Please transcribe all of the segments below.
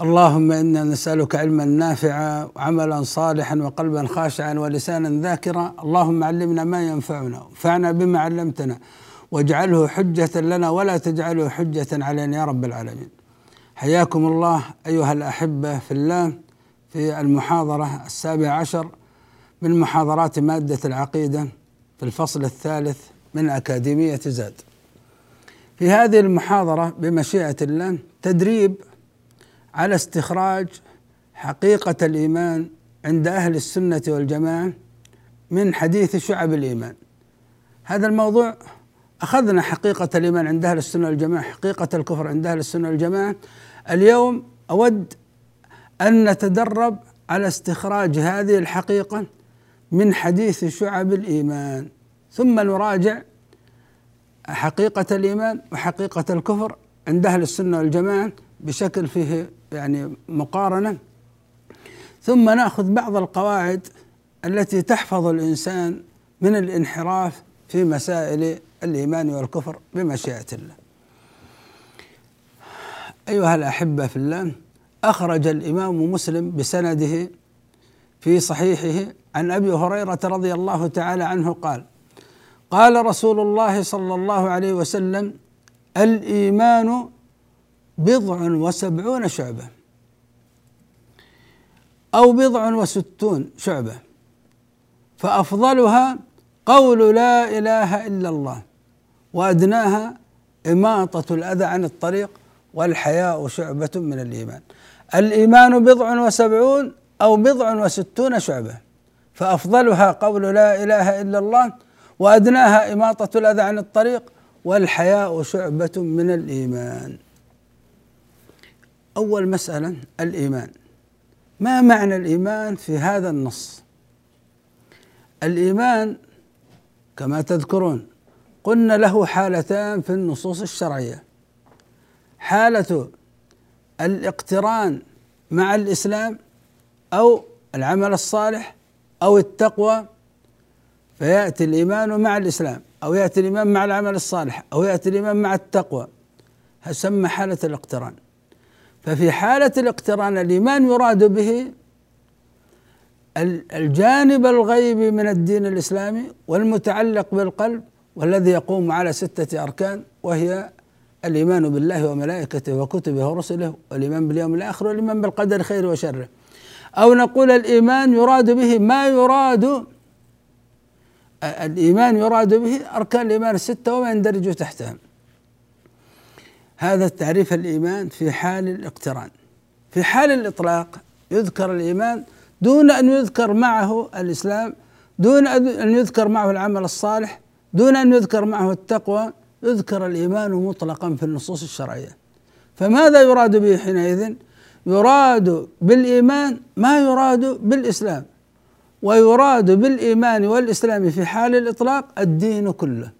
اللهم إنا نسألك علما نافعا وعملا صالحا وقلبا خاشعا ولسانا ذاكرا، اللهم علمنا ما ينفعنا وانفعنا بما علمتنا واجعله حجة لنا ولا تجعله حجة علينا يا رب العالمين. حياكم الله أيها الأحبة في الله في المحاضرة السابعة عشر من محاضرات مادة العقيدة في الفصل الثالث من أكاديمية زاد. في هذه المحاضرة بمشيئة الله تدريب على استخراج حقيقة الإيمان عند أهل السنة والجماعة من حديث شعب الإيمان. هذا الموضوع أخذنا حقيقة الإيمان عند أهل السنة والجماعة، حقيقة الكفر عند أهل السنة والجماعة. اليوم أود أن نتدرب على استخراج هذه الحقيقة من حديث شعب الإيمان ثم نراجع حقيقة الإيمان وحقيقة الكفر عند أهل السنة والجماعة بشكل فيه يعني مقارنة. ثم نأخذ بعض القواعد التي تحفظ الإنسان من الانحراف في مسائل الإيمان والكفر بمشيئة الله. أيها الأحبة في الله أخرج الإمام مسلم بسنده في صحيحه عن أبي هريرة رضي الله تعالى عنه قال قال رسول الله صلى الله عليه وسلم الإيمان بضع وسبعون شعبة. أو بضع وستون شعبة. فأفضلها قول لا إله إلا الله وأدناها إماطة الأذى عن الطريق والحياء شعبة من الإيمان. الإيمان بضع وسبعون أو بضع وستون شعبة. فأفضلها قول لا إله إلا الله وأدناها إماطة الأذى عن الطريق والحياء شعبة من الإيمان. أول مسألة الإيمان. ما معنى الإيمان في هذا النص؟ الإيمان كما تذكرون قلنا له حالتان في النصوص الشرعية. حالة الاقتران مع الإسلام أو العمل الصالح أو التقوى فيأتي الإيمان مع الإسلام أو يأتي الإيمان مع العمل الصالح أو يأتي الإيمان مع التقوى. تسمى حالة الاقتران. ففي حالة الاقتران الإيمان يراد به الجانب الغيبي من الدين الإسلامي والمتعلق بالقلب والذي يقوم على ستة أركان وهي الإيمان بالله وملائكته وكتبه ورسله والإيمان باليوم الآخر والإيمان بالقدر خيره وشره. أو نقول الإيمان يراد به ما يراد الإيمان يراد به أركان الإيمان الستة وما يندرج تحتها. هذا التعريف الإيمان في حال الاقتران. في حال الإطلاق يذكر الإيمان دون أن يذكر معه الإسلام دون أن يذكر معه العمل الصالح دون أن يذكر معه التقوى يذكر الإيمان مطلقا في النصوص الشرعية. فماذا يراد به حينئذ؟ يراد بالإيمان ما يراد بالإسلام ويراد بالإيمان والإسلام في حال الإطلاق الدين كله.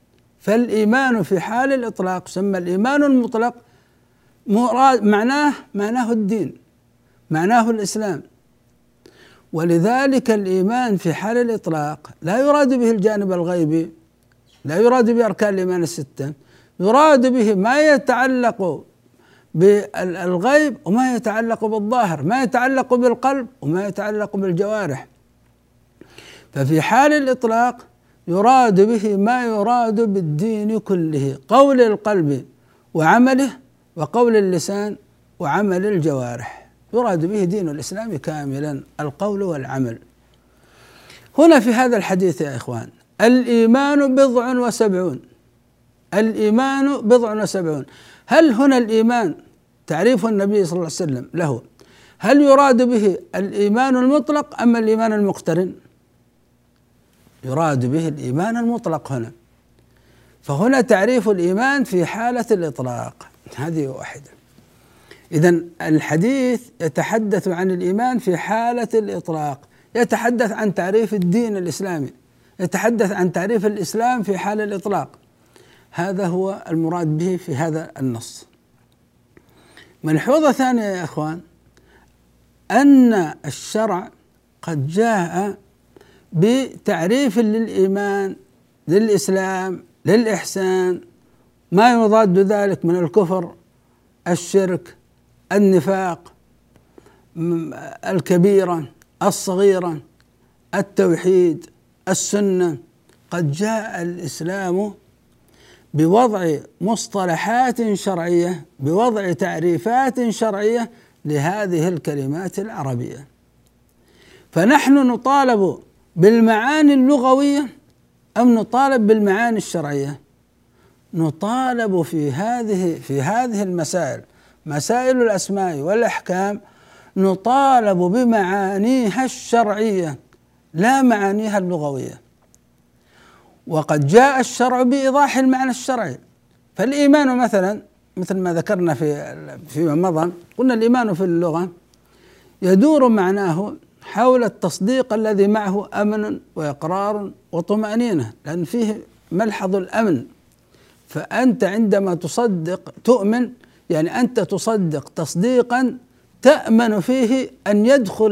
فالإيمان في حال الإطلاق يسمى الإيمان المطلق مراد معناه معناه الدين معناه الإسلام. ولذلك الإيمان في حال الإطلاق لا يراد به الجانب الغيبي لا يراد به أركان الإيمان الستة يراد به ما يتعلق بالغيب وما يتعلق بالظاهر ما يتعلق بالقلب وما يتعلق بالجوارح. ففي حال الإطلاق يراد به ما يراد بالدين كله قول القلب وعمله وقول اللسان وعمل الجوارح. يراد به دين الإسلام كاملا القول والعمل. هنا في هذا الحديث يا إخوان الإيمان بضع وسبعون. الإيمان بضع وسبعون. هل هنا الإيمان؟ تعريف النبي صلى الله عليه وسلم له. هل يراد به الإيمان المطلق أم الإيمان المقترن؟ يراد به الإيمان المطلق هنا. فهنا تعريف الإيمان في حالة الإطلاق. هذه واحدة. إذا الحديث يتحدث عن الإيمان في حالة الإطلاق. يتحدث عن تعريف الدين الإسلامي. يتحدث عن تعريف الإسلام في حال الإطلاق. هذا هو المراد به في هذا النص. ملحوظة ثانية يا إخوان. أن الشرع قد جاء بتعريف للإيمان للإسلام للإحسان. ما يضاد ذلك من الكفر الشرك النفاق الكبيرة الصغيرة التوحيد السنة. قد جاء الإسلام بوضع مصطلحات شرعية بوضع تعريفات شرعية لهذه الكلمات العربية. فنحن نطالب بالمعاني اللغوية أم نطالب بالمعاني الشرعية؟ نطالب في هذه في هذه المسائل مسائل الأسماء والأحكام نطالب بمعانيها الشرعية لا معانيها اللغوية. وقد جاء الشرع بإيضاح المعنى الشرعي. فالإيمان مثلا مثل ما ذكرنا في فيما مضى قلنا الإيمان في اللغة يدور معناه حول التصديق الذي معه أمن وإقرار وطمأنينة لأن فيه ملحظ الأمن. فأنت عندما تصدق تؤمن يعني أنت تصدق تصديقا تأمن فيه أن يدخل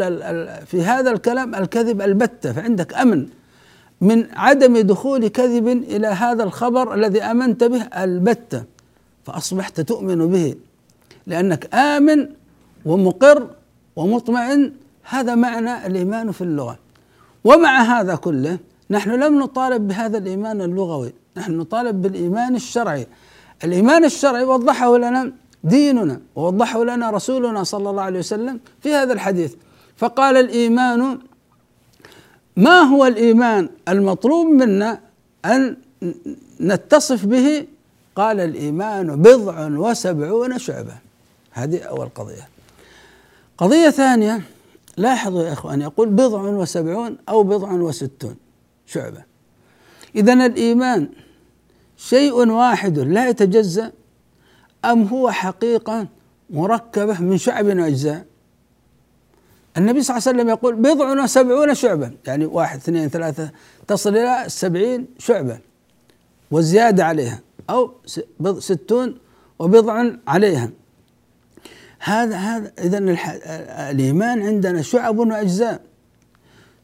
في هذا الكلام الكذب البتة فعندك أمن. من عدم دخول كذب إلى هذا الخبر الذي آمنت به البتة فأصبحت تؤمن به لأنك آمن ومقر ومطمئن هذا معنى الإيمان في اللغة. ومع هذا كله نحن لم نطالب بهذا الإيمان اللغوي نحن نطالب بالإيمان الشرعي. الإيمان الشرعي وضحه لنا ديننا ووضحه لنا رسولنا صلى الله عليه وسلم في هذا الحديث. فقال الإيمان ما هو الإيمان المطلوب منا أن نتصف به؟ قال الإيمان بضع وسبعون شعبة. هذه أول قضية. قضية ثانية لاحظوا يا إخوان يقول بضع وسبعون أو بضع وستون شعبة. إذا الإيمان شيء واحد لا يتجزأ أم هو حقيقة مركبة من شعب وأجزاء النبي صلى الله عليه وسلم يقول بضع وسبعون شعبة يعني واحد اثنين ثلاثة تصل إلى سبعين شعبة وزيادة عليها أو ستون وبضع عليها. هذا هذا إذا الإيمان عندنا شعب وأجزاء.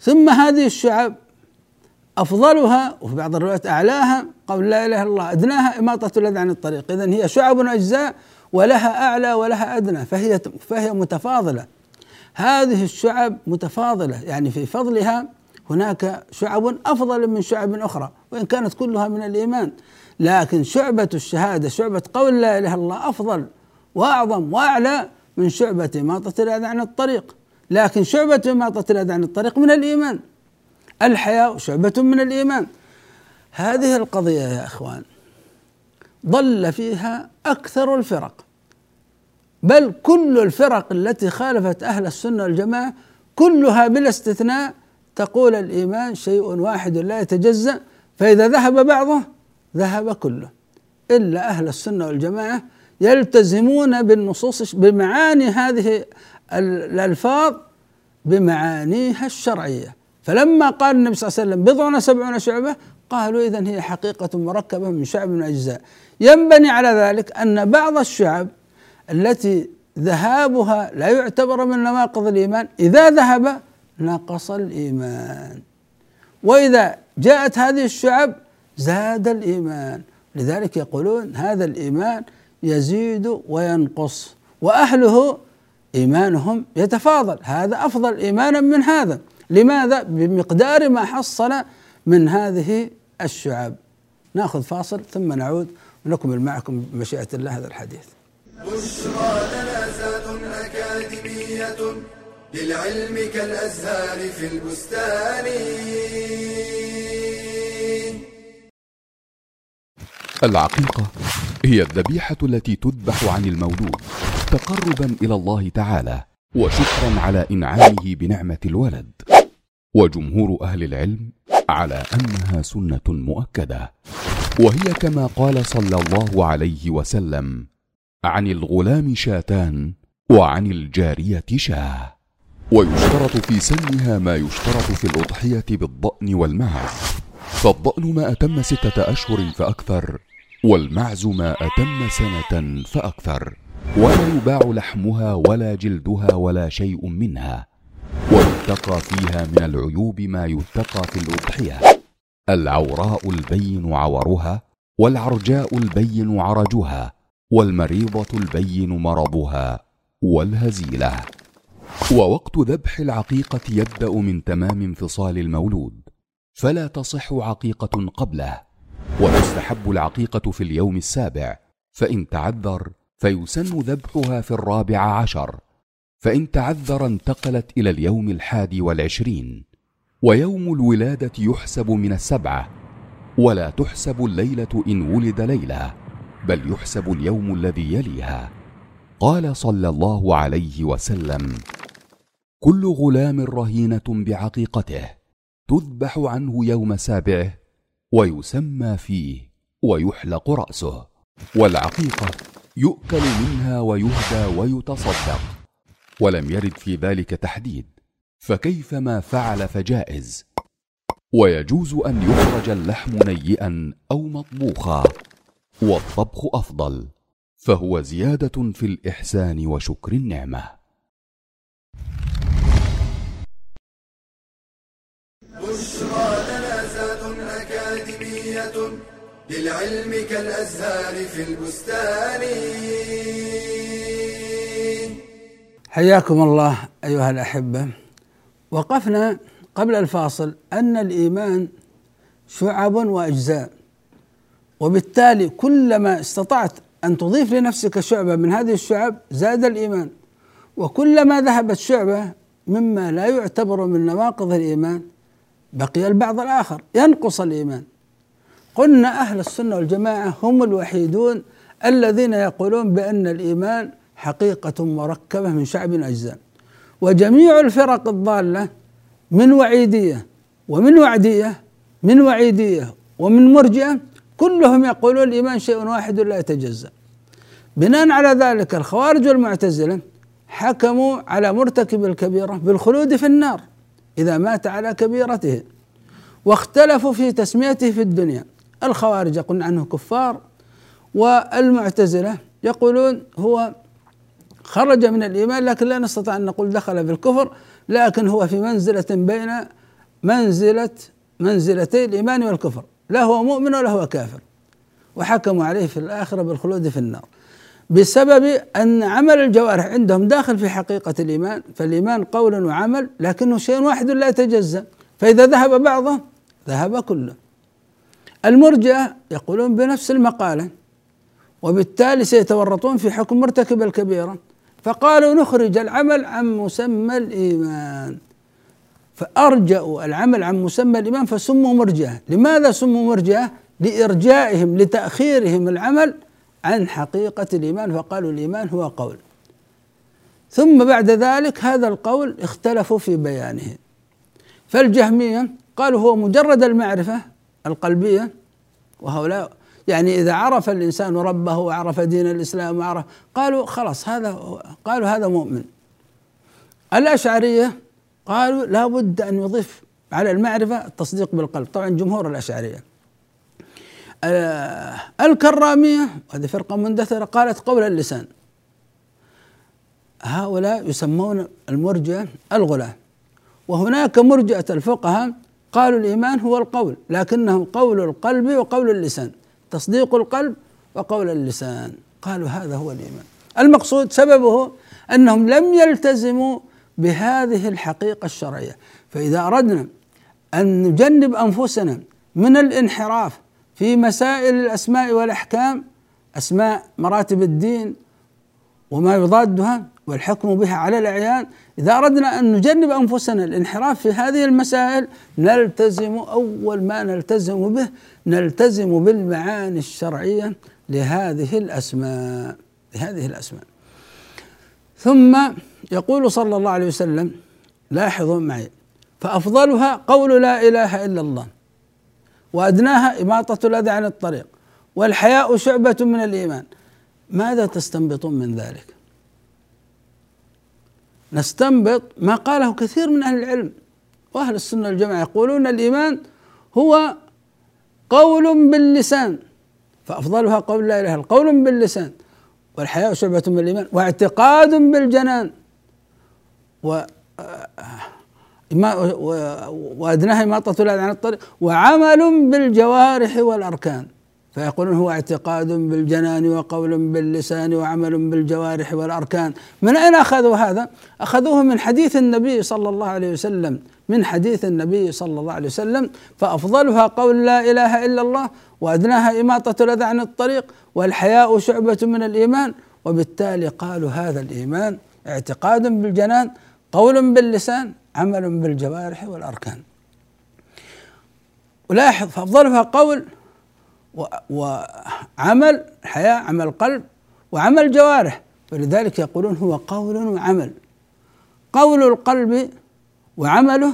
ثم هذه الشعب أفضلها وفي بعض الروايات أعلاها قول لا إله إلا الله أدناها إماطة الأذى عن الطريق. إذا هي شعب وأجزاء ولها أعلى ولها أدنى فهي فهي متفاضلة. هذه الشعب متفاضلة يعني في فضلها هناك شعب أفضل من شعب أخرى وإن كانت كلها من الإيمان. لكن شعبة الشهادة شعبة قول لا إله إلا الله أفضل. وأعظم وأعلى من شعبة إماطة الأذى عن الطريق. لكن شعبة إماطة الأذى عن الطريق من الإيمان. الحياء شعبة من الإيمان. هذه القضية يا إخوان ضل فيها أكثر الفرق. بل كل الفرق التي خالفت أهل السنة والجماعة كلها بلا استثناء تقول الإيمان شيء واحد لا يتجزأ. فإذا ذهب بعضه ذهب كله. إلا أهل السنة والجماعة يلتزمون بالنصوص بمعاني هذه الألفاظ بمعانيها الشرعية. فلما قال النبي صلى الله عليه وسلم بضع وسبعون شعبة قالوا إذا هي حقيقة مركبة من شعب من أجزاء. ينبني على ذلك أن بعض الشعب التي ذهابها لا يعتبر من نواقض الإيمان إذا ذهب نقص الإيمان. وإذا جاءت هذه الشعب زاد الإيمان. لذلك يقولون هذا الإيمان يزيد وينقص وأهله إيمانهم يتفاضل. هذا أفضل إيمانا من هذا. لماذا؟ بمقدار ما حصل من هذه الشعب. نأخذ فاصل ثم نعود ونكمل معكم بمشيئة الله هذا الحديث. بشرى لنا أكاديمية أكاديمية للعلم كالأزهار في البستان. العقيقة. هي الذبيحة التي تذبح عن المولود. تقربا إلى الله تعالى وشكرا على إنعامه بنعمة الولد. وجمهور أهل العلم على أنها سنة مؤكدة. وهي كما قال صلى الله عليه وسلم عن الغلام شاتان وعن الجارية شاه ويشترط في سنها ما يشترط في الأضحية بالضأن والمعز. فالضأن ما أتم ستة أشهر فأكثر والمعز ما أتم سنة فأكثر ولا يباع لحمها ولا جلدها ولا شيء منها ويتقى فيها من العيوب ما يتقى في الأضحية. العوراء البين عورها والعرجاء البين عرجها والمريضة البين مرضها والهزيلة. ووقت ذبح العقيقة يبدأ من تمام انفصال المولود فلا تصح عقيقة قبله. وتستحب العقيقة في اليوم السابع فإن تعذر فيسن ذبحها في الرابع عشر فإن تعذر انتقلت إلى اليوم الحادي والعشرين ويوم الولادة يحسب من السبعة ولا تحسب الليلة إن ولد ليلة بل يحسب اليوم الذي يليها. قال صلى الله عليه وسلم كل غلام رهينة بعقيقته تذبح عنه يوم سابعه ويسمى فيه ويحلق رأسه والعقيقة يؤكل منها ويهدى ويتصدق ولم يرد في ذلك تحديد فكيف ما فعل فجائز. ويجوز أن يخرج اللحم نيئا أو مطبوخا والطبخ أفضل فهو زيادة في الإحسان وشكر النعمة. للعلم كالأزهار في البستان. حياكم الله أيها الأحبة. وقفنا قبل الفاصل أن الإيمان شعب وأجزاء. وبالتالي كلما استطعت أن تضيف لنفسك شعبة من هذه الشعب زاد الإيمان. وكلما ذهبت شعبة مما لا يعتبر من نواقض الإيمان بقي البعض الآخر ينقص الإيمان. قلنا أهل السنة والجماعة هم الوحيدون الذين يقولون بأن الإيمان حقيقة مركبة من شعب أجزاء. وجميع الفرق الضالة من وعيدية ومن وعدية من وعيدية ومن مرجئة كلهم يقولون الإيمان شيء واحد لا يتجزأ. بناء على ذلك الخوارج والمعتزلة حكموا على مرتكب الكبيرة بالخلود في النار إذا مات على كبيرته واختلفوا في تسميته في الدنيا. الخوارج يقولون عنه كفار والمعتزلة يقولون هو خرج من الإيمان لكن لا نستطيع أن نقول دخل في الكفر لكن هو في منزلة بين منزلة منزلتي الإيمان والكفر لا هو مؤمن ولا هو كافر. وحكموا عليه في الآخرة بالخلود في النار. بسبب أن عمل الجوارح عندهم داخل في حقيقة الإيمان فالإيمان قول وعمل لكنه شيء واحد لا يتجزأ. فإذا ذهب بعضه ذهب كله. المرجئة يقولون بنفس المقالة وبالتالي سيتورطون في حكم مرتكب الكبيرة فقالوا نخرج العمل عن مسمى الإيمان. فأرجأوا العمل عن مسمى الإيمان فسموا مرجئة لماذا سموا مرجئة لإرجائهم لتأخيرهم العمل عن حقيقة الإيمان. فقالوا الإيمان هو قول. ثم بعد ذلك هذا القول اختلفوا في بيانه. فالجهمية قالوا هو مجرد المعرفة القلبية وهؤلاء. يعني إذا عرف الإنسان ربه وعرف دين الإسلام وعرف قالوا خلاص هذا قالوا هذا مؤمن. الأشعرية قالوا لا بد أن يضيف على المعرفة التصديق بالقلب. طبعا جمهور الأشعرية. الكرامية هذه فرقة مندثرة قالت قول اللسان. هؤلاء يسمون المرجئة الغلاة وهناك مرجئة الفقهاء قالوا الإيمان هو القول لكنه قول القلب وقول اللسان. تصديق القلب وقول اللسان. قالوا هذا هو الإيمان. المقصود سببه أنهم لم يلتزموا بهذه الحقيقة الشرعية. فإذا أردنا أن نجنب أنفسنا من الانحراف في مسائل الأسماء والأحكام أسماء مراتب الدين وما يضادها والحكم بها على الأعيان. إذا أردنا أن نجنب أنفسنا الانحراف في هذه المسائل نلتزم أول ما نلتزم به نلتزم بالمعاني الشرعية لهذه الأسماء لهذه الأسماء. ثم يقول صلى الله عليه وسلم لاحظوا معي فأفضلها قول لا إله إلا الله وأدناها إماطة الأذى عن الطريق والحياء شعبة من الإيمان. ماذا تستنبطون من ذلك؟ نستنبط ما قاله كثير من أهل العلم وأهل السنة والجماعة. يقولون الإيمان هو قول باللسان فأفضلها قول لا إله إلا قول باللسان. والحياء شعبة من الإيمان واعتقاد بالجنان و وأدناها إماطة الأذى عن الطريق وعمل بالجوارح والأركان. فيقولون هو اعتقاد بالجنان وقول باللسان وعمل بالجوارح والأركان. من أين أخذوا هذا؟ أخذوه من حديث النبي صلى الله عليه وسلم. من حديث النبي صلى الله عليه وسلم. فأفضلها قول لا إله إلا الله وأدناها إماطة الأذى عن الطريق والحياء شعبة من الإيمان. وبالتالي قالوا هذا الإيمان اعتقاد بالجنان قول باللسان عمل بالجوارح والأركان. ولاحظ فأفضلها قول وعمل حياة عمل قلب وعمل جوارح. ولذلك يقولون هو قول وعمل. قول القلب وعمله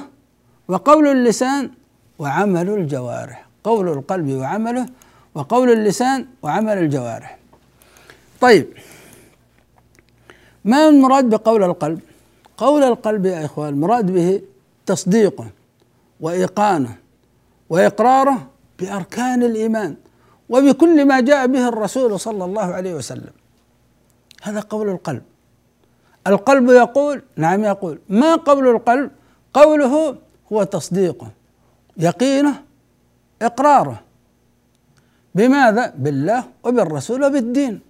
وقول اللسان وعمل الجوارح. قول القلب وعمله وقول اللسان وعمل الجوارح. طيب ما المراد بقول القلب؟ قول القلب يا إخوان المراد به تصديقه وإيقانه وإقراره بأركان الإيمان. وبكل ما جاء به الرسول صلى الله عليه وسلم. هذا قول القلب. القلب يقول نعم يقول ما قول القلب؟ قوله هو تصديقه يقينه إقراره. بماذا؟ بالله وبالرسول وبالدين.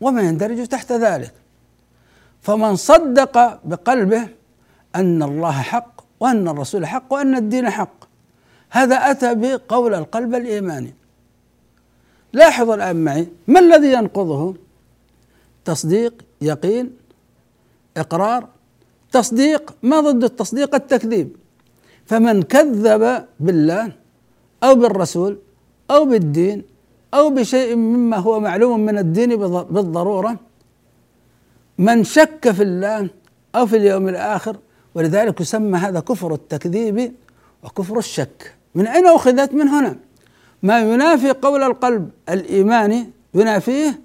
وما يندرج تحت ذلك. فمن صدق بقلبه أن الله حق وأن الرسول حق وأن الدين حق. هذا أتى بقول القلب الإيماني. لاحظوا الآن معي ما الذي ينقضه؟ تصديق يقين إقرار. تصديق ما ضد التصديق؟ التكذيب. فمن كذب بالله أو بالرسول أو بالدين أو بشيء مما هو معلوم من الدين بالضرورة من شك في الله أو في اليوم الآخر ولذلك يسمى هذا كفر التكذيب وكفر الشك. من أين أخذت من هنا؟ ما ينافي قول القلب الإيماني ينافيه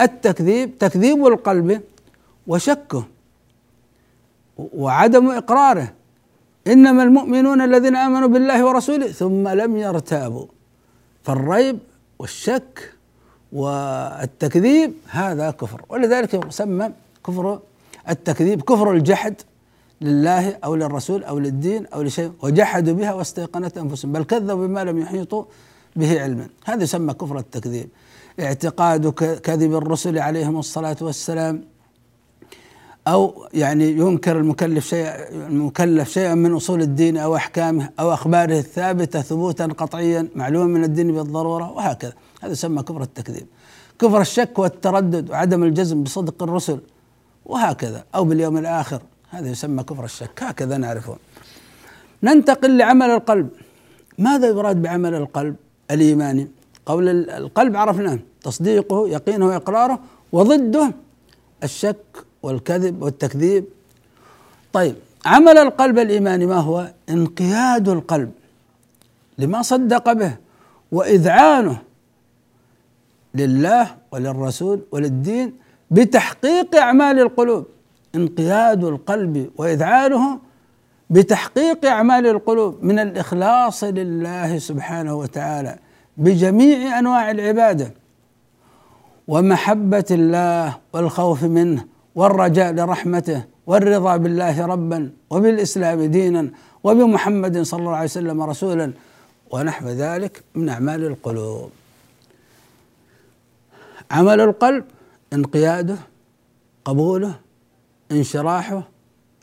التكذيب تكذيب القلب وشكه وعدم إقراره. إنما المؤمنون الذين آمنوا بالله ورسوله ثم لم يرتابوا. فالريب والشك والتكذيب هذا كفر. ولذلك يسمى كفر التكذيب كفر الجحد. لله أو للرسول أو للدين أو لشيء وجحدوا بها واستيقنت أنفسهم بل كذبوا بما لم يحيطوا به علما. هذا يسمى كفر التكذيب. اعتقاد كذب الرسل عليهم الصلاة والسلام أو يعني ينكر المكلف شيء المكلف شيئا من أصول الدين أو أحكامه أو أخباره الثابتة ثبوتا قطعيا معلوما من الدين بالضرورة وهكذا. هذا يسمى كفر التكذيب. كفر الشك والتردد وعدم الجزم بصدق الرسل وهكذا أو باليوم الآخر. هذا يسمى كفر الشك هكذا نعرفه. ننتقل لعمل القلب. ماذا يراد بعمل القلب؟ الإيماني قول القلب عرفناه تصديقه يقينه وإقراره وضده الشك والكذب والتكذيب. طيب عمل القلب الإيماني ما هو؟ انقياد القلب لما صدق به وإذعانه لله وللرسول وللدين بتحقيق أعمال القلوب. انقياد القلب وإذعانه بتحقيق أعمال القلوب من الإخلاص لله سبحانه وتعالى بجميع أنواع العبادة ومحبة الله والخوف منه والرجاء لرحمته والرضا بالله ربا وبالإسلام دينا وبمحمد صلى الله عليه وسلم رسولا ونحو ذلك من أعمال القلوب. عمل القلب انقياده قبوله انشراحه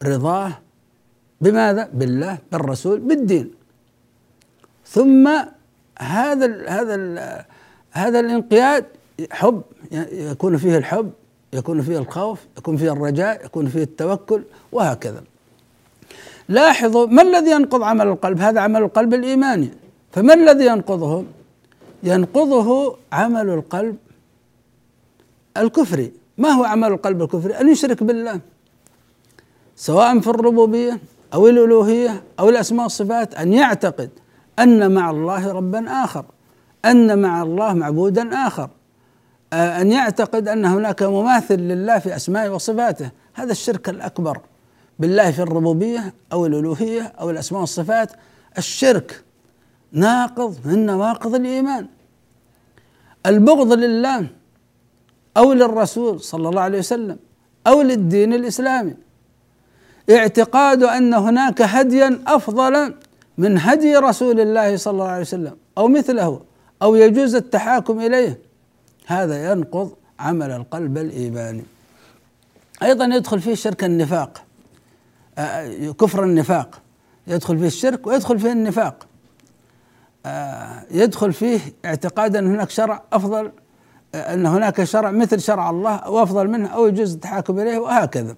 رضاه بماذا؟ بالله بالرسول بالدين. ثم هذا ال هذا ال هذا الانقياد حب يكون فيه الحب يكون فيه الخوف يكون فيه الرجاء يكون فيه التوكل وهكذا. لاحظوا ما الذي ينقض عمل القلب؟ هذا عمل القلب الإيماني. فما الذي ينقضه؟ ينقضه عمل القلب الكفري. ما هو عمل القلب الكفري؟ أن يشرك بالله. سواء في الربوبية أو الألوهية أو الأسماء والصفات أن يعتقد أن مع الله ربا آخر أن مع الله معبودا آخر آه، أن يعتقد أن هناك مماثل لله في أسمائه وصفاته. هذا الشرك الأكبر بالله في الربوبية أو الألوهية أو الأسماء والصفات. الشرك ناقض من نواقض الإيمان. البغض لله أو للرسول صلى الله عليه وسلم أو للدين الإسلامي. اعتقاد أن هناك هديا أفضل من هدي رسول الله صلى الله عليه وسلم أو مثله أو يجوز التحاكم إليه. هذا ينقض عمل القلب الإيماني. أيضا يدخل فيه شرك النفاق. آه، كفر النفاق. يدخل فيه الشرك ويدخل فيه النفاق. آه، يدخل فيه اعتقاد أن هناك شرع أفضل آه، أن هناك شرع مثل شرع الله أو أفضل منه أو يجوز التحاكم إليه وهكذا.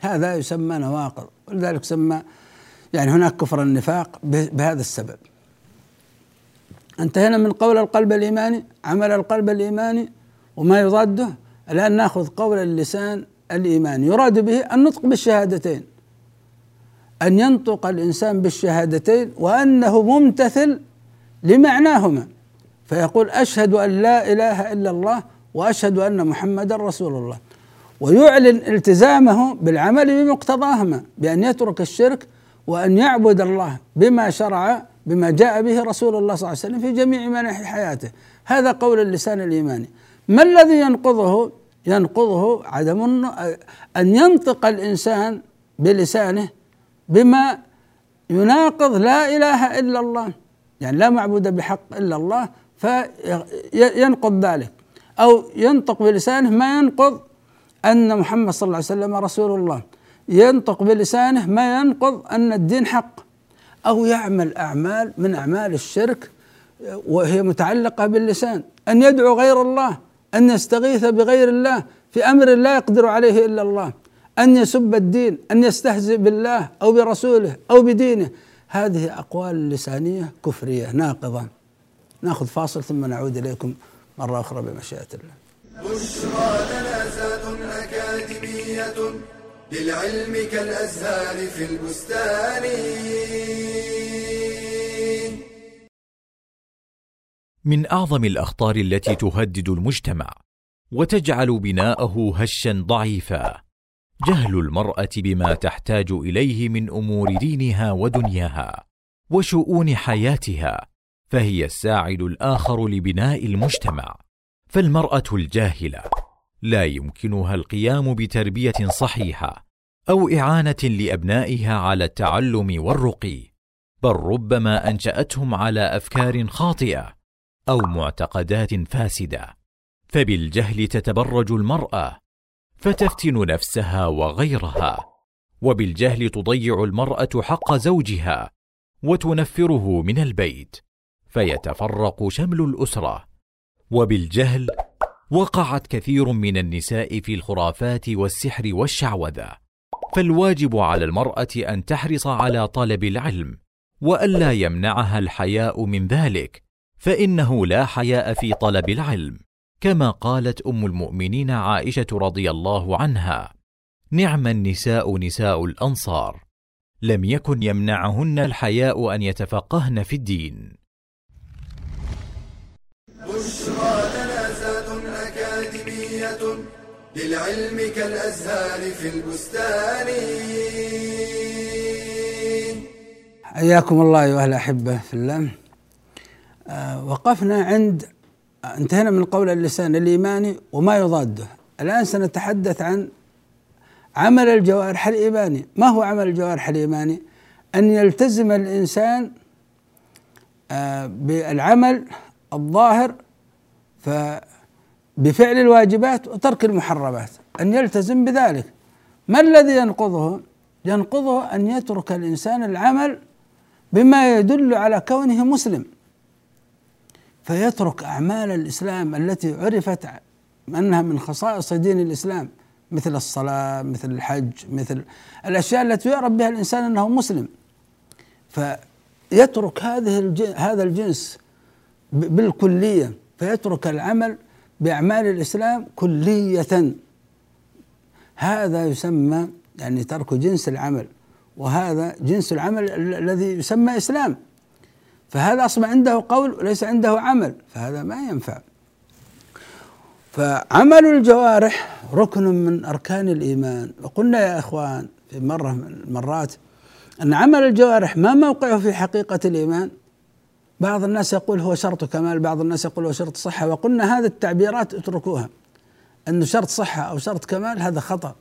هذا يسمى نواقض ولذلك سمى يعني هناك كفر النفاق بهذا السبب. انتهينا من قول القلب الإيماني عمل القلب الإيماني وما يضاده الآن نأخذ قول اللسان الإيماني. يراد به النطق بالشهادتين. أن ينطق الإنسان بالشهادتين وأنه ممتثل لمعناهما. فيقول أشهد أن لا إله إلا الله وأشهد أن محمدا رسول الله. ويعلن التزامه بالعمل بمقتضاهما بأن يترك الشرك وأن يعبد الله بما شرع بما جاء به رسول الله صلى الله عليه وسلم في جميع مناحي حياته. هذا قول اللسان الإيماني. ما الذي ينقضه؟ ينقضه عدم أن ينطق الإنسان بلسانه بما يناقض لا إله إلا الله. يعني لا معبود بحق إلا الله فينقض ذلك. أو ينطق بلسانه ما ينقض أن محمد صلى الله عليه وسلم رسول الله. ينطق بلسانه ما ينقض أن الدين حق. أو يعمل أعمال من أعمال الشرك وهي متعلقة باللسان. أن يدعو غير الله أن يستغيث بغير الله في أمر لا يقدر عليه إلا الله. أن يسب الدين أن يستهزئ بالله أو برسوله أو بدينه. هذه أقوال لسانية كفرية ناقضة. نأخذ فاصل ثم نعود إليكم مرة أخرى بمشيئة الله. للعلم كالأزهار في البستان. من أعظم الأخطار التي تهدد المجتمع وتجعل بناءه هشا ضعيفا جهل المرأة بما تحتاج إليه من أمور دينها ودنياها وشؤون حياتها فهي الساعد الآخر لبناء المجتمع فالمرأة الجاهلة. لا يمكنها القيام بتربية صحيحة أو إعانة لأبنائها على التعلم والرقي بل ربما أنشأتهم على أفكار خاطئة أو معتقدات فاسدة. فبالجهل تتبرج المرأة فتفتن نفسها وغيرها وبالجهل تضيع المرأة حق زوجها وتنفره من البيت فيتفرق شمل الأسرة. وبالجهل وقعت كثير من النساء في الخرافات والسحر والشعوذة. فالواجب على المرأة أن تحرص على طلب العلم وألا يمنعها الحياء من ذلك فإنه لا حياء في طلب العلم كما قالت أم المؤمنين عائشة رضي الله عنها نعم النساء نساء الأنصار لم يكن يمنعهن الحياء أن يتفقهن في الدين. للعلم كالأزهار في البستان. حياكم الله أيها الأحبة في الله. آه وقفنا عند انتهينا من قول اللسان الإيماني وما يضاده الآن سنتحدث عن عمل الجوارح الإيماني. ما هو عمل الجوارح الإيماني؟ أن يلتزم الإنسان آه، بالعمل الظاهر بفعل الواجبات وترك المحرمات أن يلتزم بذلك. ما الذي ينقضه؟ ينقضه أن يترك الإنسان العمل بما يدل على كونه مسلم. فيترك أعمال الإسلام التي عرفت أنها من خصائص دين الإسلام مثل الصلاة مثل الحج مثل الأشياء التي يعرف بها الإنسان أنه مسلم. فيترك هذه هذا الجنس بالكلية فيترك العمل بأعمال الإسلام كلية. هذا يسمى يعني ترك جنس العمل وهذا جنس العمل الذي يسمى إسلام. فهذا أصبح عنده قول وليس عنده عمل فهذا ما ينفع. فعمل الجوارح ركن من أركان الإيمان. وقلنا يا إخوان في مرة من المرات أن عمل الجوارح ما موقعه في حقيقة الإيمان؟ بعض الناس يقول هو شرط كمال بعض الناس يقول هو شرط صحة. وقلنا هذه التعبيرات اتركوها. أنه شرط صحة أو شرط كمال هذا خطأ.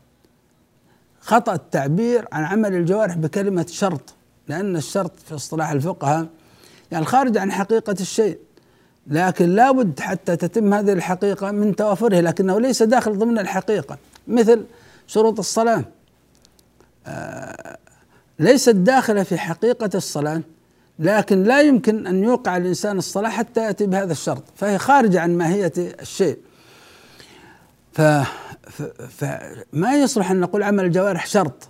خطأ التعبير عن عمل الجوارح بكلمة شرط لأن الشرط في اصطلاح الفقهاء يعني خارج عن حقيقة الشيء. لكن لابد حتى تتم هذه الحقيقة من توافره لكنه ليس داخل ضمن الحقيقة. مثل شروط الصلاة. آه ليست داخلة في حقيقة الصلاة. لكن لا يمكن أن يوقع الإنسان الصلاة حتى يأتي بهذا الشرط فهي خارجة عن ماهية الشيء. ف فما يصلح أن نقول عمل الجوارح شرط.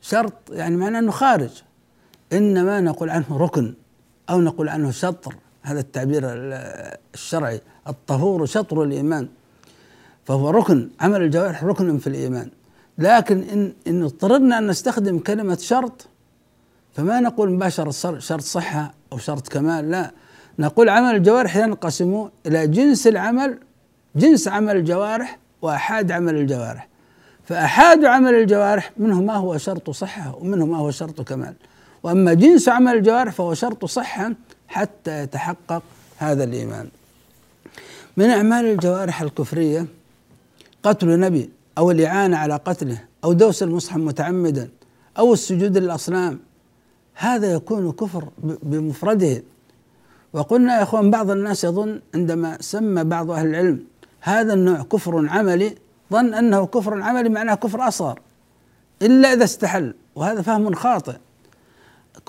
شرط يعني معناه أنه خارج. إنما نقول عنه ركن أو نقول عنه شطر. هذا التعبير الشرعي. الطهور شطر الإيمان. فهو ركن. عمل الجوارح ركن في الإيمان. لكن إن إن اضطررنا أن نستخدم كلمة شرط فما نقول مباشرة شرط صحة أو شرط كمال لا. نقول عمل الجوارح ينقسم إلى جنس العمل جنس عمل الجوارح وأحاد عمل الجوارح. فأحاد عمل الجوارح منه ما هو شرط صحة ومنه ما هو شرط كمال. وأما جنس عمل الجوارح فهو شرط صحة حتى يتحقق هذا الإيمان. من أعمال الجوارح الكفرية قتل نبي أو الإعانة على قتله أو دوس المصحف متعمدا أو السجود للأصنام هذا يكون كفر بمفرده. وقلنا يا إخوان بعض الناس يظن عندما سمى بعض أهل العلم هذا النوع كفر عملي ظن أنه كفر عملي معناه كفر أصغر إلا إذا استحل وهذا فهم خاطئ.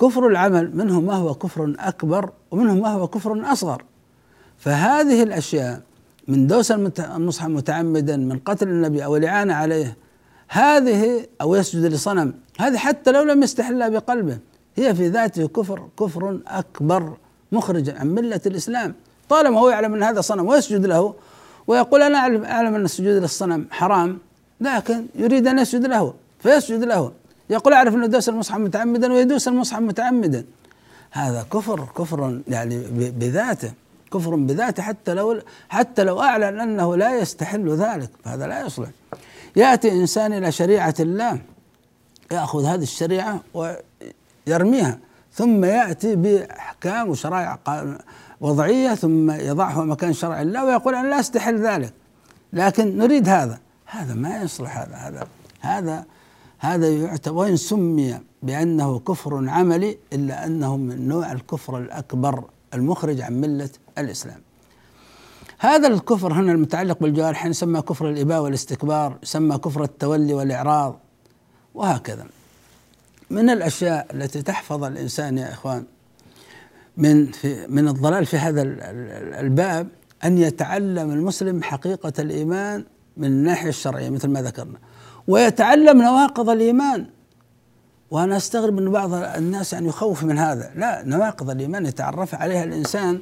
كفر العمل منه ما هو كفر أكبر ومنه ما هو كفر أصغر. فهذه الأشياء من دوس المصحف متعمدا من قتل النبي أو الإعانة عليه هذه أو يسجد لصنم هذه حتى لو لم يستحلها بقلبه. هي في ذاته كفر كفر أكبر مخرج عن ملة الإسلام. طالما هو يعلم أن هذا صنم ويسجد له ويقول أنا اعلم أن السجود للصنم حرام لكن يريد أن يسجد له فيسجد له. يقول أعرف انه دوس المصحف متعمدا ويدوس المصحف متعمدا. هذا كفر كفر يعني بذاته كفر بذاته حتى لو حتى لو أعلن أنه لا يستحل ذلك فهذا لا يصلح. يأتي إنسان إلى شريعة الله يأخذ هذه الشريعة ويرميها ثم يأتي بإحكام وشرائع وضعية ثم يضعها مكان شرع الله ويقول أنا لا أستحل ذلك لكن نريد هذا. هذا ما يصلح هذا هذا هذا هذا يعتبر وإن سمي بأنه كفر عملي إلا أنه من نوع الكفر الأكبر المخرج عن ملة الإسلام. هذا الكفر هنا المتعلق بالجوارح يسمى كفر الإباء والاستكبار يسمى كفر التولي والإعراض وهكذا. من الأشياء التي تحفظ الإنسان يا إخوان من في من الضلال في هذا الباب أن يتعلم المسلم حقيقة الإيمان من الناحية الشرعية مثل ما ذكرنا ويتعلم نواقض الإيمان. وأنا أستغرب أن بعض الناس يعني يخوف من هذا. لا نواقض الإيمان يتعرف عليها الإنسان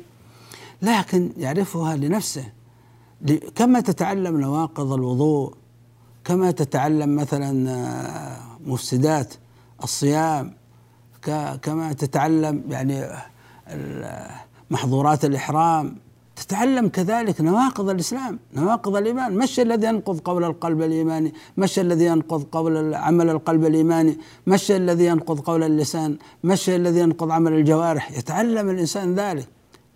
لكن يعرفها لنفسه. كما تتعلم نواقض الوضوء كما تتعلم مثلا آه، مفسدات الصيام كما تتعلم يعني محظورات الإحرام. تتعلم كذلك نواقض الإسلام نواقض الإيمان. ما الشيء الذي ينقض قول القلب الإيماني؟ ما الشيء الذي ينقض قول عمل القلب الإيماني؟ ما الشيء الذي ينقض قول اللسان؟ الشيء الذي ينقض عمل الجوارح؟ يتعلم الإنسان ذلك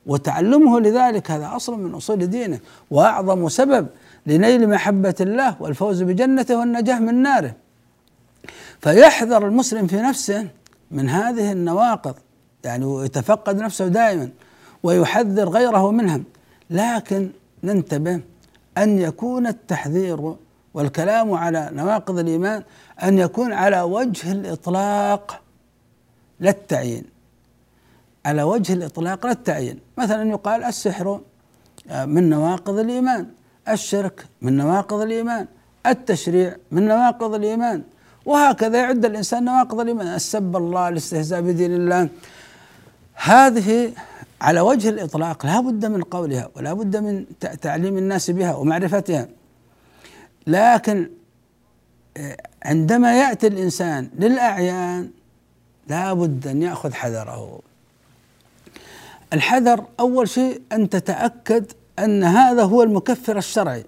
وتعلمه لذلك. هذا أصل من أصول دينه وأعظم سبب لنيل محبة الله والفوز بجنته والنجاة من ناره. فيحذر المسلم في نفسه من هذه النواقض يعني ويتفقد نفسه دائما ويحذر غيره منها لكن ننتبه أن يكون التحذير والكلام على نواقض الإيمان أن يكون على وجه الإطلاق لا التعيين. على وجه الإطلاق لا التعيين. مثلا يقال السحر من نواقض الإيمان الشرك من نواقض الإيمان التشريع من نواقض الإيمان وهكذا يعد الإنسان نواقض الإيمان. السب الله الاستهزاء بدين الله. هذه على وجه الإطلاق لا بد من قولها ولا بد من تعليم الناس بها ومعرفتها. لكن آه، عندما يأتي الإنسان للأعيان لا بد أن يأخذ حذره. الحذر أول شيء أن تتأكد أن هذا هو المكفر الشرعي.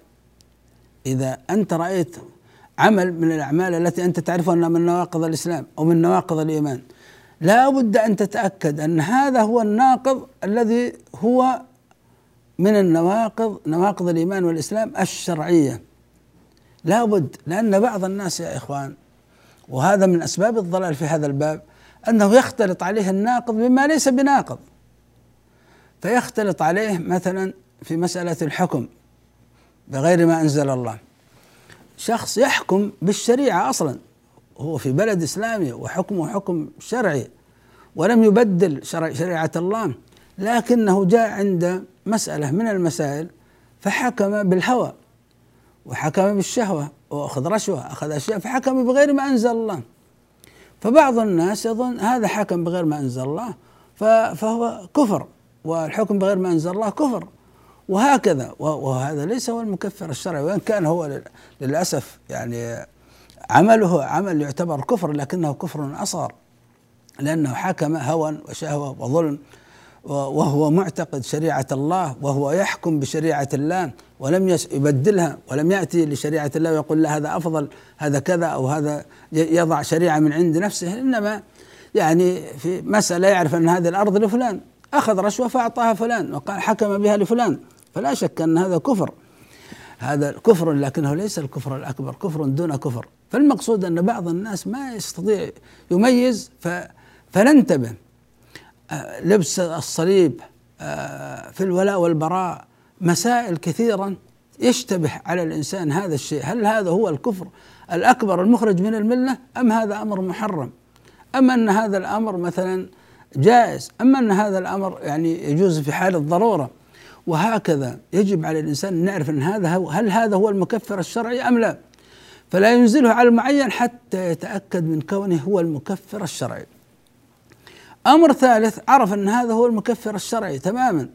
إذا أنت رأيت عمل من الأعمال التي أنت تعرف أنها من نواقض الإسلام أو من نواقض الإيمان. لا بد أن تتأكد أن هذا هو الناقض الذي هو من النواقض نواقض الإيمان والإسلام الشرعية. لا بد لأن بعض الناس يا إخوان وهذا من أسباب الضلال في هذا الباب أنه يختلط عليه الناقض بما ليس بناقض. فيختلط عليه مثلا في مسألة الحكم بغير ما أنزل الله. شخص يحكم بالشريعة أصلا. هو في بلد إسلامي وحكمه حكم شرعي ولم يبدل شريعة الله لكنه جاء عند مسألة من المسائل فحكم بالهوى وحكم بالشهوة وأخذ رشوة أخذ أشياء فحكم بغير ما أنزل الله. فبعض الناس يظن هذا حكم بغير ما أنزل الله فهو كفر والحكم بغير ما أنزل الله كفر. وهكذا. وهذا ليس هو المكفر الشرعي وإن كان هو للأسف يعني عمله عمل يعتبر كفر لكنه كفر أصغر لأنه حكم هوى وشهوة وظلم وهو معتقد شريعة الله وهو يحكم بشريعة الله ولم يبدلها ولم يأتي لشريعة الله ويقول لا هذا أفضل هذا كذا أو هذا يضع شريعة من عند نفسه. إنما يعني في مسألة يعرف أن هذه الأرض لفلان أخذ رشوة فأعطاها فلان وقال حكم بها لفلان. فلا شك أن هذا كفر. هذا كفر لكنه ليس الكفر الأكبر كفر دون كفر. فالمقصود أن بعض الناس ما يستطيع يميز فننتبه آه، لبس الصليب آه، في الولاء والبراء مسائل كثيرا يشتبه على الإنسان هذا الشيء. هل هذا هو الكفر الأكبر المخرج من الملة أم هذا أمر محرم؟ أم أن هذا الأمر مثلا جائز؟ أما أن هذا الأمر يعني يجوز في حال الضرورة؟ وهكذا يجب على الإنسان أن يعرف أن هذا هل هذا هو المكفر الشرعي أم لا. فلا ينزله على المعين حتى يتأكد من كونه هو المكفر الشرعي. أمر ثالث عرف أن هذا هو المكفر الشرعي تماما.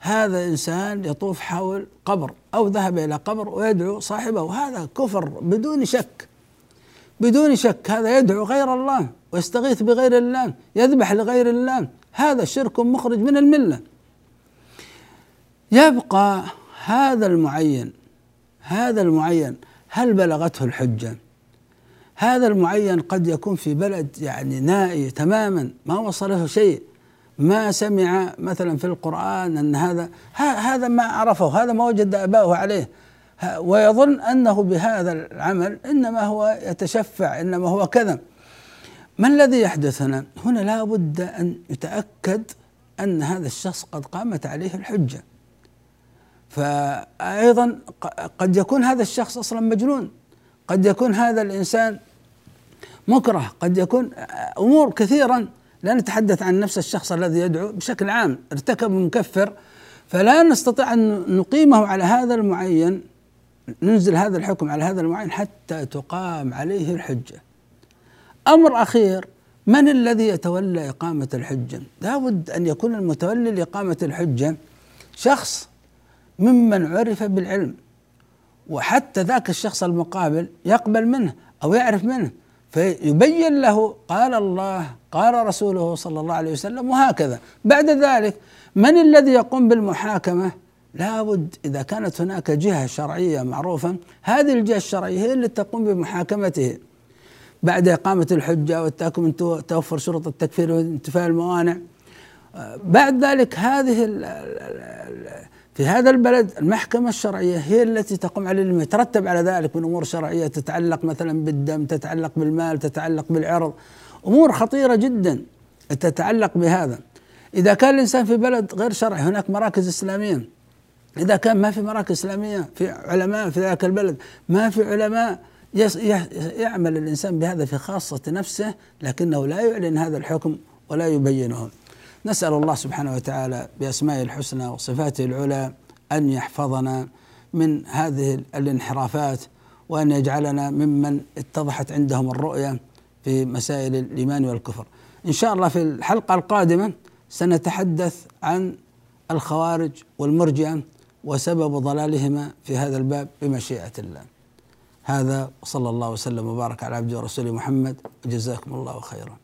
هذا إنسان يطوف حول قبر أو ذهب إلى قبر ويدعو صاحبه. هذا كفر بدون شك بدون شك. هذا يدعو غير الله ويستغيث بغير الله يذبح لغير الله. هذا شرك مخرج من الملة. يبقى هذا المعين هذا المعين هل بلغته الحجة؟ هذا المعين قد يكون في بلد يعني نائي تماما ما وصله شيء ما سمع مثلا في القرآن أن هذا هذا ما عرفه هذا ما وجد آباؤه عليه. ويظن أنه بهذا العمل إنما هو يتشفع إنما هو كذا ما الذي يحدث هنا؟ هنا لا بد أن يتأكد أن هذا الشخص قد قامت عليه الحجة. فأيضا قد يكون هذا الشخص أصلا مجنون قد يكون هذا الإنسان مكره قد يكون أمور كثيرا لا نتحدث عن نفس الشخص الذي يدعو بشكل عام ارتكب مكفر فلا نستطيع أن نقيمه على هذا المعين ننزل هذا الحكم على هذا المعين حتى تقام عليه الحجة. أمر أخير من الذي يتولى إقامة الحجة؟ لابد أن يكون المتولي لإقامة الحجة شخص ممن عرف بالعلم. وحتى ذاك الشخص المقابل يقبل منه أو يعرف منه فيبين له قال الله قال رسوله صلى الله عليه وسلم وهكذا. بعد ذلك من الذي يقوم بالمحاكمة؟ لابد إذا كانت هناك جهة شرعية معروفة هذه الجهة الشرعية هي اللي تقوم بمحاكمته. بعد إقامة الحجة والتأكد من توفر شروط التكفير وانتفاء الموانع. بعد ذلك هذه في هذا البلد المحكمة الشرعية هي التي تقوم على العلم يترتب على ذلك من أمور شرعية تتعلق مثلا بالدم تتعلق بالمال تتعلق بالعرض. أمور خطيرة جدا تتعلق بهذا. إذا كان الإنسان في بلد غير شرعي هناك مراكز إسلامية. إذا كان ما في مراكز إسلامية في علماء في ذاك البلد ما في علماء يعمل الإنسان بهذا في خاصة نفسه لكنه لا يعلن هذا الحكم ولا يبينه. نسأل الله سبحانه وتعالى بأسمائه الحسنى وصفاته العلى أن يحفظنا من هذه الانحرافات وأن يجعلنا ممن اتضحت عندهم الرؤية في مسائل الإيمان والكفر. إن شاء الله في الحلقة القادمة سنتحدث عن الخوارج والمرجئة وسبب ضلالهما في هذا الباب بمشيئة الله. هذا وصلى الله وسلم وبارك على عبده ورسوله محمد. وجزاكم الله خيرا.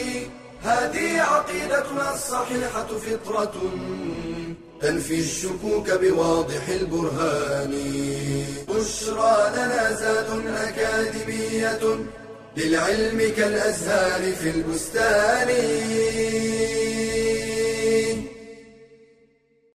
هذه عقيدتنا الصحيحة فطرة تنفي الشكوك بواضح البرهان. بشرى لنا زاد أكاديمية للعلم كالأزهار في البستان.